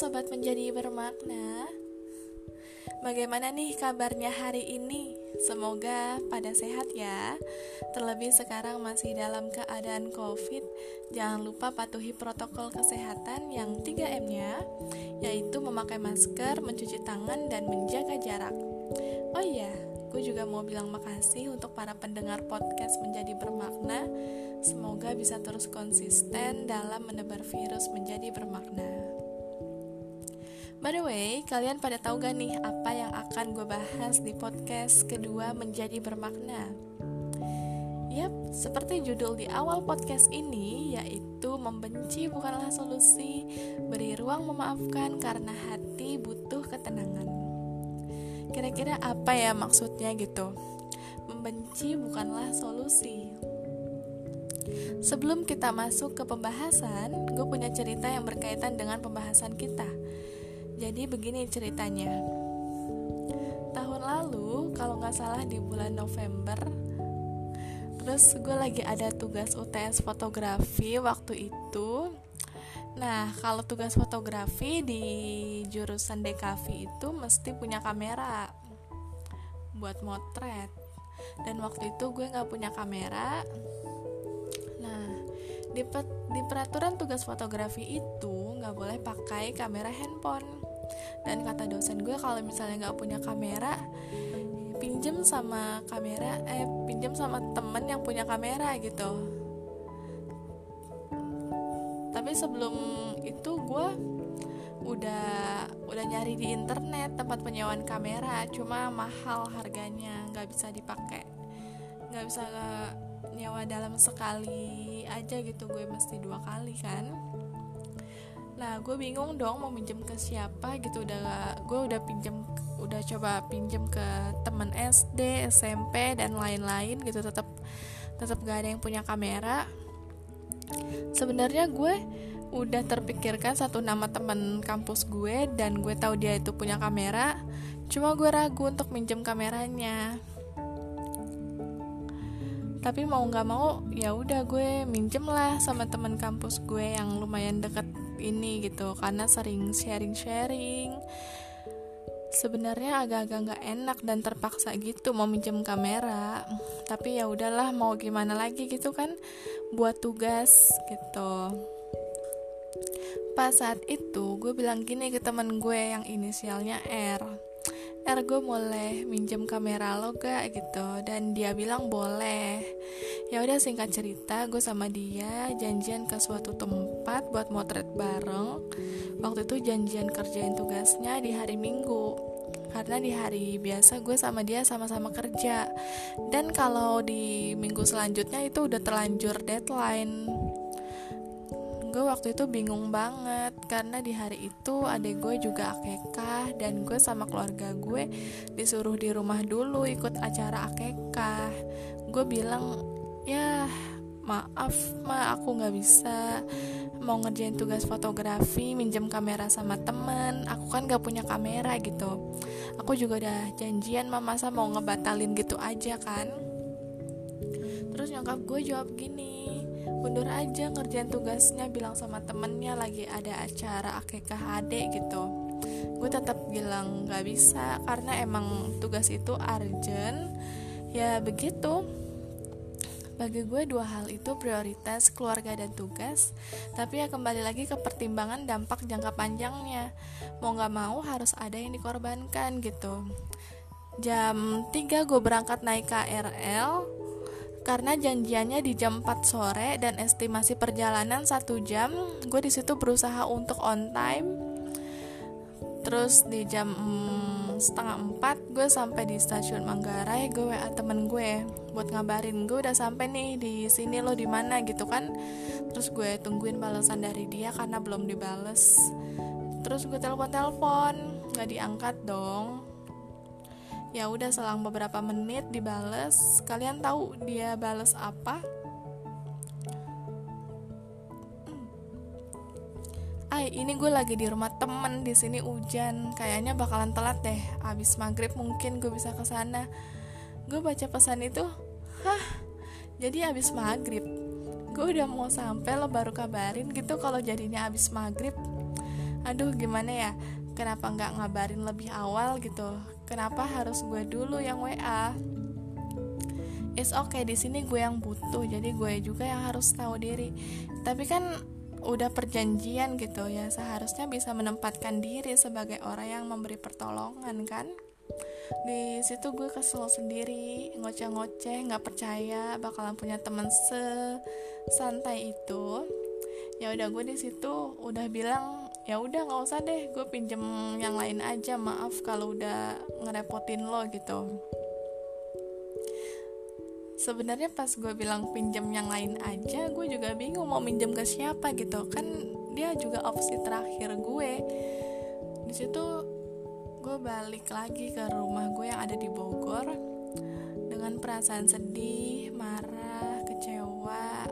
sobat menjadi bermakna. Bagaimana nih kabarnya hari ini? Semoga pada sehat ya. Terlebih sekarang masih dalam keadaan Covid, jangan lupa patuhi protokol kesehatan yang 3M-nya, yaitu memakai masker, mencuci tangan dan menjaga jarak. Oh iya, gue juga mau bilang makasih untuk para pendengar podcast menjadi bermakna. Semoga bisa terus konsisten dalam menebar virus menjadi bermakna. By the way, kalian pada tahu gak nih apa yang akan gue bahas di podcast kedua menjadi bermakna? Yap, seperti judul di awal podcast ini, yaitu membenci bukanlah solusi, beri ruang memaafkan karena hati butuh ketenangan. Kira-kira apa ya maksudnya gitu? Membenci bukanlah solusi. Sebelum kita masuk ke pembahasan, gue punya cerita yang berkaitan dengan pembahasan kita jadi begini ceritanya. Tahun lalu, kalau nggak salah di bulan November, terus gue lagi ada tugas UTS fotografi waktu itu. Nah, kalau tugas fotografi di jurusan DKV itu mesti punya kamera buat motret. Dan waktu itu gue nggak punya kamera. Nah, di, di peraturan tugas fotografi itu nggak boleh pakai kamera handphone dan kata dosen gue kalau misalnya nggak punya kamera pinjem sama kamera eh pinjem sama temen yang punya kamera gitu. Tapi sebelum itu gue udah udah nyari di internet tempat penyewaan kamera cuma mahal harganya nggak bisa dipakai. Nggak bisa nyewa dalam sekali aja gitu gue mesti dua kali kan Nah gue bingung dong mau minjem ke siapa gitu. Udah gue udah pinjem udah coba pinjem ke temen SD SMP dan lain-lain gitu. Tetap tetap gak ada yang punya kamera. Sebenarnya gue udah terpikirkan satu nama temen kampus gue dan gue tahu dia itu punya kamera. Cuma gue ragu untuk minjem kameranya tapi mau nggak mau ya udah gue minjem lah sama temen kampus gue yang lumayan deket ini gitu. Karena sering sharing-sharing. Sebenarnya agak-agak nggak enak dan terpaksa gitu mau minjem kamera. Tapi ya udahlah mau gimana lagi gitu kan buat tugas gitu. Pas saat itu gue bilang gini ke temen gue yang inisialnya R Er gue boleh minjem kamera lo gak gitu. Dan dia bilang boleh. Ya udah singkat cerita gue sama dia janjian ke suatu tempat buat motret bareng. Waktu itu janjian kerjain tugasnya di hari minggu. Karena di hari biasa gue sama dia sama-sama kerja. Dan kalau di minggu selanjutnya itu udah terlanjur deadline gue waktu itu bingung banget karena di hari itu adek gue juga akekah dan gue sama keluarga gue disuruh di rumah dulu ikut acara akekah gue bilang ya maaf ma aku nggak bisa. Mau ngerjain tugas fotografi minjem kamera sama temen aku kan gak punya kamera gitu. Aku juga udah janjian mama masa mau ngebatalin gitu aja kan? Terus nyokap gue jawab gini mundur aja ngerjain tugasnya bilang sama temennya lagi ada acara akekah adek gitu. Gue tetap bilang nggak bisa karena emang tugas itu urgent. Ya begitu. Bagi gue dua hal itu prioritas keluarga dan tugas tapi ya kembali lagi ke pertimbangan dampak jangka panjangnya. Mau nggak mau harus ada yang dikorbankan gitu. Jam 3 gue berangkat naik KRL karena janjiannya di jam 4 sore dan estimasi perjalanan satu jam gue di situ berusaha untuk on time. Terus di jam setengah empat gue sampai di stasiun Manggarai gue wa temen gue buat ngabarin gue udah sampai nih di sini lo di mana? gitu kan. Terus gue tungguin balasan dari dia karena belum dibales. Terus gue telepon telepon nggak diangkat dong ya udah selang beberapa menit dibales kalian tahu dia bales apa hmm. Ay, ini gue lagi di rumah temen di sini hujan, kayaknya bakalan telat deh. Abis maghrib mungkin gue bisa ke sana. Gue baca pesan itu, hah? Jadi abis maghrib, gue udah mau sampai lo baru kabarin gitu kalau jadinya abis maghrib. aduh gimana ya kenapa nggak ngabarin lebih awal gitu? Kenapa harus gue dulu yang WA It's okay di sini gue yang butuh jadi gue juga yang harus tahu diri. Tapi kan udah perjanjian gitu ya seharusnya bisa menempatkan diri sebagai orang yang memberi pertolongan kan? Di situ gue kesel sendiri ngoceh-ngoceh nggak percaya bakalan punya teman sesantai itu. Ya udah gue di situ udah bilang ya udah nggak usah deh gue pinjem yang lain aja maaf kalau udah ngerepotin lo gitu. Sebenarnya pas gue bilang pinjem yang lain aja gue juga bingung mau minjem ke siapa gitu. Kan dia juga opsi terakhir gue. Di situ gue balik lagi ke rumah gue yang ada di Bogor dengan perasaan sedih marah kecewa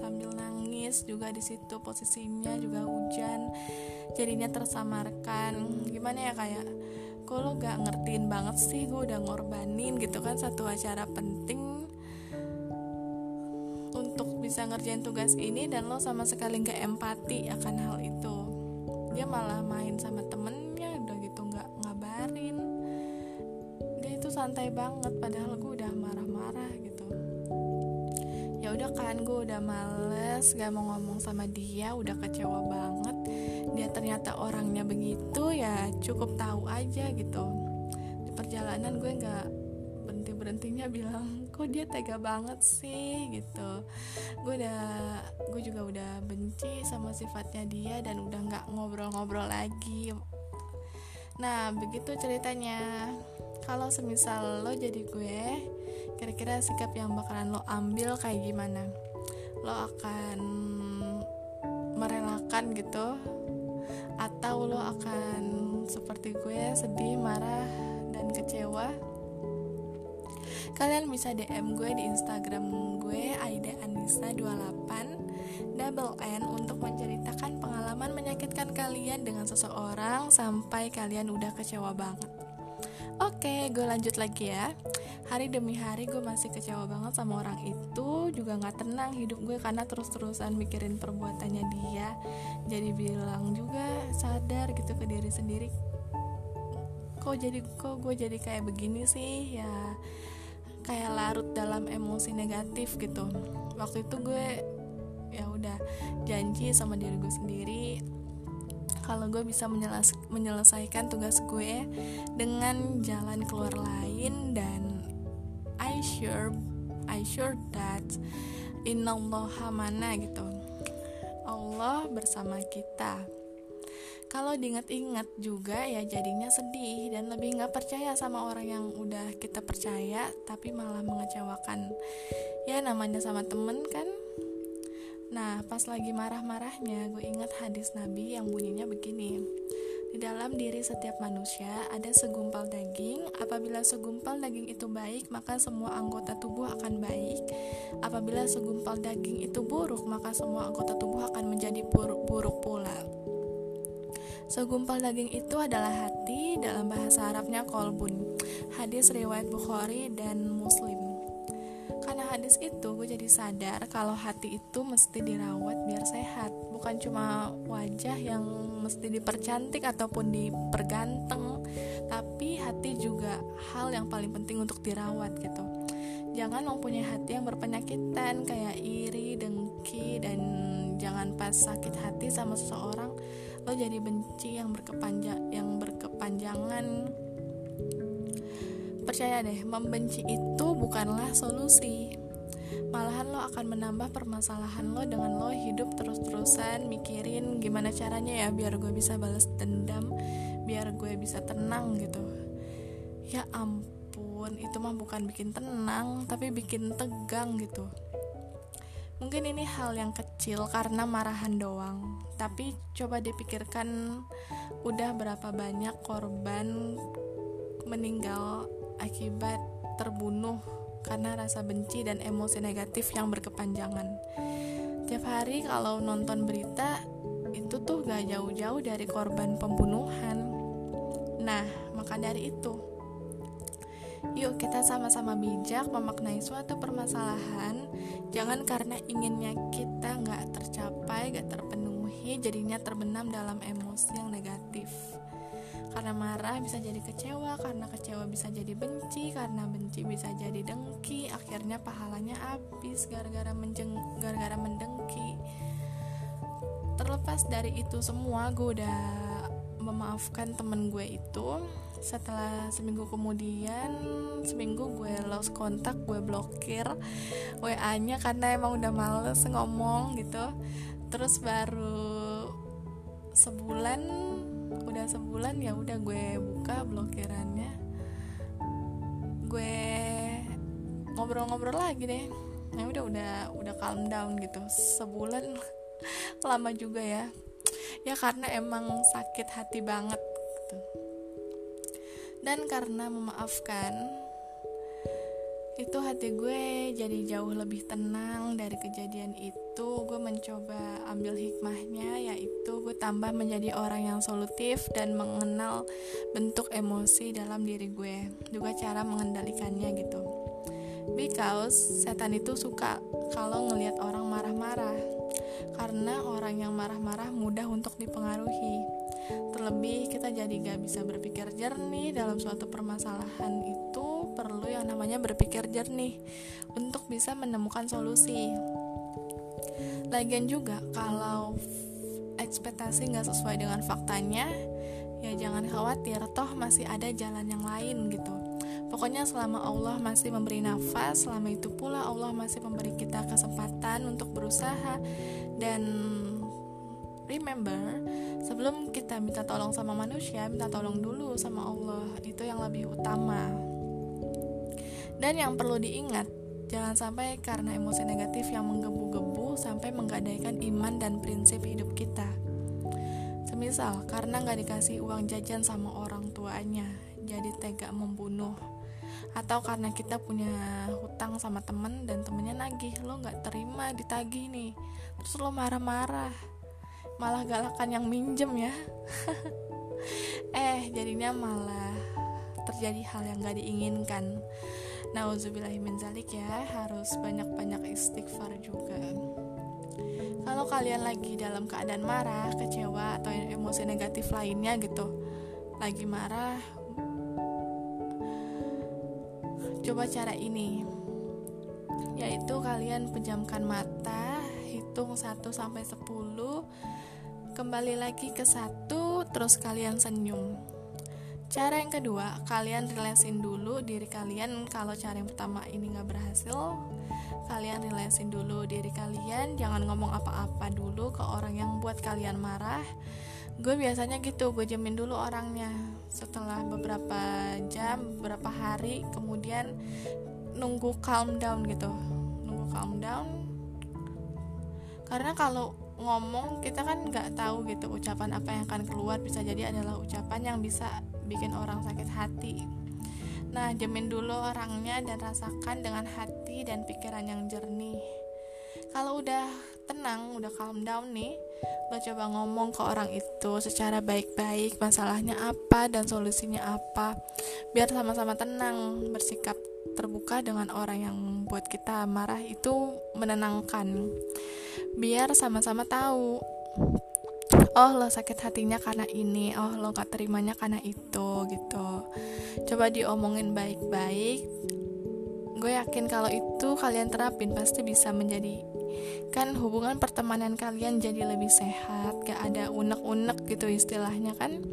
sambil nangis juga di situ posisinya juga hujan. Jadinya tersamarkan. Gimana ya kayak kok lo gak ngertiin banget sih gue udah ngorbanin? Gitu kan satu acara penting bisa ngerjain tugas ini dan lo sama sekali nggak empati akan hal itu. Dia malah main sama temennya udah gitu nggak ngabarin. Dia itu santai banget padahal gue kan gue udah males gak mau ngomong sama dia udah kecewa banget. Dia ternyata orangnya begitu ya cukup tahu aja gitu. Di perjalanan gue nggak berhenti berhentinya bilang kok dia tega banget sih? gitu. Gue udah gue juga udah benci sama sifatnya dia dan udah nggak ngobrol-ngobrol lagi. Nah begitu ceritanya. Kalau semisal lo jadi gue kira-kira sikap yang bakalan lo ambil kayak gimana? Lo akan merelakan gitu? Atau lo akan seperti gue sedih marah dan kecewa? Kalian bisa DM gue di Instagram gue Aida Anissa 28 double N untuk menceritakan pengalaman menyakitkan kalian dengan seseorang sampai kalian udah kecewa banget. Oke, gue lanjut lagi ya. Hari demi hari gue masih kecewa banget sama orang itu. Juga gak tenang hidup gue karena terus-terusan mikirin perbuatannya dia. Jadi bilang juga sadar gitu ke diri sendiri. Kok jadi kok gue jadi kayak begini sih? Ya kayak larut dalam emosi negatif gitu. Waktu itu gue ya udah janji sama diri gue sendiri kalau gue bisa menyeles menyelesaikan tugas gue dengan jalan keluar lain dan I sure I sure that innallaha mana gitu. Allah bersama kita. Kalau diingat-ingat juga ya jadinya sedih dan lebih nggak percaya sama orang yang udah kita percaya tapi malah mengecewakan. Ya namanya sama temen kan nah pas lagi marah-marahnya gue ingat hadis nabi yang bunyinya begini di dalam diri setiap manusia ada segumpal daging. Apabila segumpal daging itu baik, maka semua anggota tubuh akan baik. Apabila segumpal daging itu buruk, maka semua anggota tubuh akan menjadi buruk, buruk pula. Segumpal daging itu adalah hati dalam bahasa Arabnya kolbun. Hadis riwayat Bukhari dan Muslim. Hadis itu gue jadi sadar kalau hati itu mesti dirawat biar sehat, bukan cuma wajah yang mesti dipercantik ataupun diperganteng, tapi hati juga hal yang paling penting untuk dirawat gitu. Jangan mempunyai hati yang berpenyakitan kayak iri, dengki dan jangan pas sakit hati sama seseorang. Lo jadi benci yang berkepanjang yang berkepanjangan. Percaya deh membenci itu bukanlah solusi malahan lo akan menambah permasalahan lo dengan lo hidup terus-terusan mikirin gimana caranya ya biar gue bisa balas dendam biar gue bisa tenang gitu. Ya ampun itu mah bukan bikin tenang tapi bikin tegang gitu. Mungkin ini hal yang kecil karena marahan doang, tapi coba dipikirkan udah berapa banyak korban meninggal akibat terbunuh karena rasa benci dan emosi negatif yang berkepanjangan. Tiap hari kalau nonton berita itu tuh gak jauh-jauh dari korban pembunuhan. Nah, maka dari itu, Yuk kita sama-sama bijak memaknai suatu permasalahan Jangan karena inginnya kita nggak tercapai, nggak terpenuhi jadinya terbenam dalam emosi yang negatif karena marah bisa jadi kecewa karena kecewa bisa jadi benci karena benci bisa jadi dengki. Akhirnya pahalanya habis gara-gara menjeng gara-gara mendengki. Terlepas dari itu semua gue udah memaafkan temen gue itu. Setelah seminggu kemudian seminggu gue lost kontak gue blokir wa nya karena emang udah males ngomong gitu. Terus baru sebulan udah sebulan ya udah gue buka blokirannya. Gue ngobrol-ngobrol lagi deh. Ya udah udah udah calm down gitu. Sebulan lama juga ya. Ya karena emang sakit hati banget gitu. Dan karena memaafkan itu hati gue jadi jauh lebih tenang dari kejadian itu gue mencoba ambil hikmahnya yaitu gue tambah menjadi orang yang solutif dan mengenal bentuk emosi dalam diri gue juga cara mengendalikannya gitu because setan itu suka kalau ngelihat orang marah-marah karena orang yang marah-marah mudah untuk dipengaruhi Terlebih kita jadi gak bisa berpikir jernih dalam suatu permasalahan itu perlu yang namanya berpikir jernih untuk bisa menemukan solusi. Lagian juga kalau ekspektasi nggak sesuai dengan faktanya, ya jangan khawatir, toh masih ada jalan yang lain gitu. Pokoknya selama Allah masih memberi nafas, selama itu pula Allah masih memberi kita kesempatan untuk berusaha. Dan remember sebelum kita minta tolong sama manusia minta tolong dulu sama Allah itu yang lebih utama. Dan yang perlu diingat jangan sampai karena emosi negatif yang menggebu-gebu sampai menggadaikan iman dan prinsip hidup kita. Semisal karena nggak dikasih uang jajan sama orang tuanya jadi tega membunuh. Atau karena kita punya hutang sama temen dan temennya nagih lo nggak terima ditagih nih. Terus lo marah-marah. Malah galakan yang minjem ya. Eh jadinya malah terjadi hal yang gak diinginkan Nauzubillahimin zalik ya harus banyak-banyak istighfar juga. Kalau kalian lagi dalam keadaan marah, kecewa atau emosi negatif lainnya gitu lagi marah coba cara ini. Yaitu kalian pejamkan mata hitung 1 sampai 10 kembali lagi ke satu terus kalian senyum cara yang kedua kalian rilesin dulu diri kalian. Kalau cara yang pertama ini nggak berhasil kalian rilesin dulu diri kalian. Jangan ngomong apa-apa dulu ke orang yang buat kalian marah. Gue biasanya gitu gue jamin dulu orangnya. Setelah beberapa jam beberapa hari kemudian nunggu calm down gitu. Nunggu calm down. Karena kalau ngomong kita kan nggak tahu gitu ucapan apa yang akan keluar. Bisa jadi adalah ucapan yang bisa bikin orang sakit hati. Nah jamin dulu orangnya dan rasakan dengan hati dan pikiran yang jernih. Kalau udah tenang udah calm down nih lo coba ngomong ke orang itu secara baik-baik masalahnya apa dan solusinya apa. Biar sama-sama tenang bersikap terbuka dengan orang yang buat kita marah itu menenangkan. Biar sama-sama tahu oh lo sakit hatinya karena ini. Oh lo gak terimanya karena itu gitu. Coba diomongin baik-baik. Gue yakin kalau itu kalian terapin pasti bisa menjadi kan hubungan pertemanan kalian jadi lebih sehat. Gak ada unek-unek gitu istilahnya kan?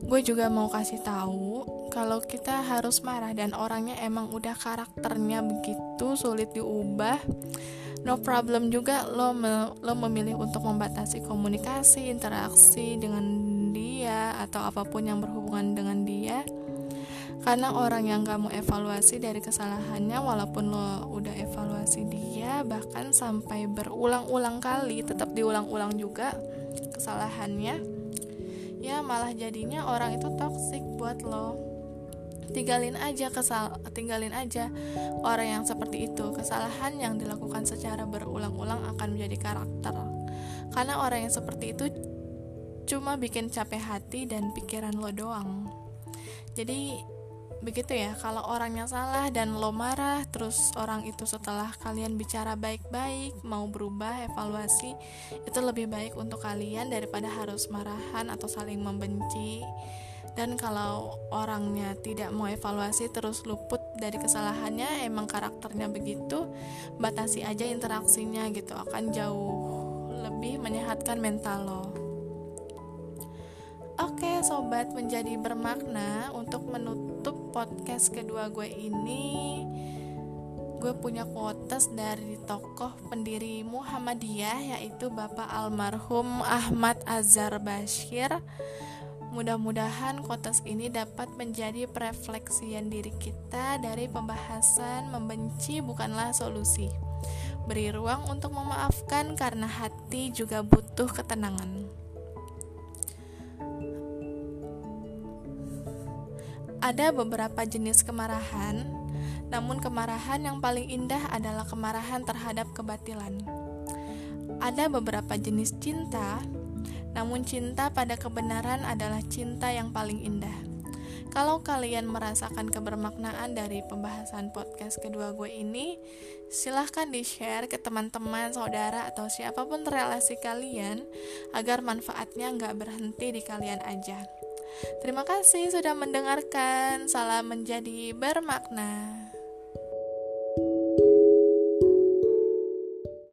Gue juga mau kasih tahu kalau kita harus marah dan orangnya emang udah karakternya begitu sulit diubah no problem juga lo me, lo memilih untuk membatasi komunikasi interaksi dengan dia atau apa pun yang berhubungan dengan dia. Karena orang yang kamu evaluasi dari kesalahannya walaupun lo udah evaluasi dia bahkan sampai berulang-ulang kali tetap diulang-ulang juga kesalahannya ya malah jadinya orang itu toksik buat lo tinggalin aja kesal tinggalin aja orang yang seperti itu. Kesalahan yang dilakukan secara berulang-ulang akan menjadi karakter. Karena orang yang seperti itu cuma bikin capek hati dan pikiran lo doang. Jadi begitu ya kalau orangnya salah dan lo marah terus orang itu setelah kalian bicara baik-baik mau berubah evaluasi itu lebih baik untuk kalian daripada harus marahan atau saling membenci dan kalau orangnya tidak mau evaluasi terus luput dari kesalahannya emang karakternya begitu batasi aja interaksinya gitu. Akan jauh lebih menyehatkan mental lo. Oke sobat menjadi bermakna untuk menutup podcast kedua gue ini Gue punya quotes dari tokoh pendiri Muhammadiyah yaitu Bapak almarhum Ahmad Azhar Bashir Mudah-mudahan quotes ini dapat menjadi perefleksian diri kita dari pembahasan membenci bukanlah solusi Beri ruang untuk memaafkan karena hati juga butuh ketenangan Ada beberapa jenis kemarahan, namun kemarahan yang paling indah adalah kemarahan terhadap kebatilan. Ada beberapa jenis cinta, namun cinta pada kebenaran adalah cinta yang paling indah. Kalau kalian merasakan kebermaknaan dari pembahasan podcast kedua gue ini, silahkan di-share ke teman-teman, saudara, atau siapa pun relasi kalian agar manfaatnya nggak berhenti di kalian aja. Terima kasih sudah mendengarkan. Salam menjadi bermakna.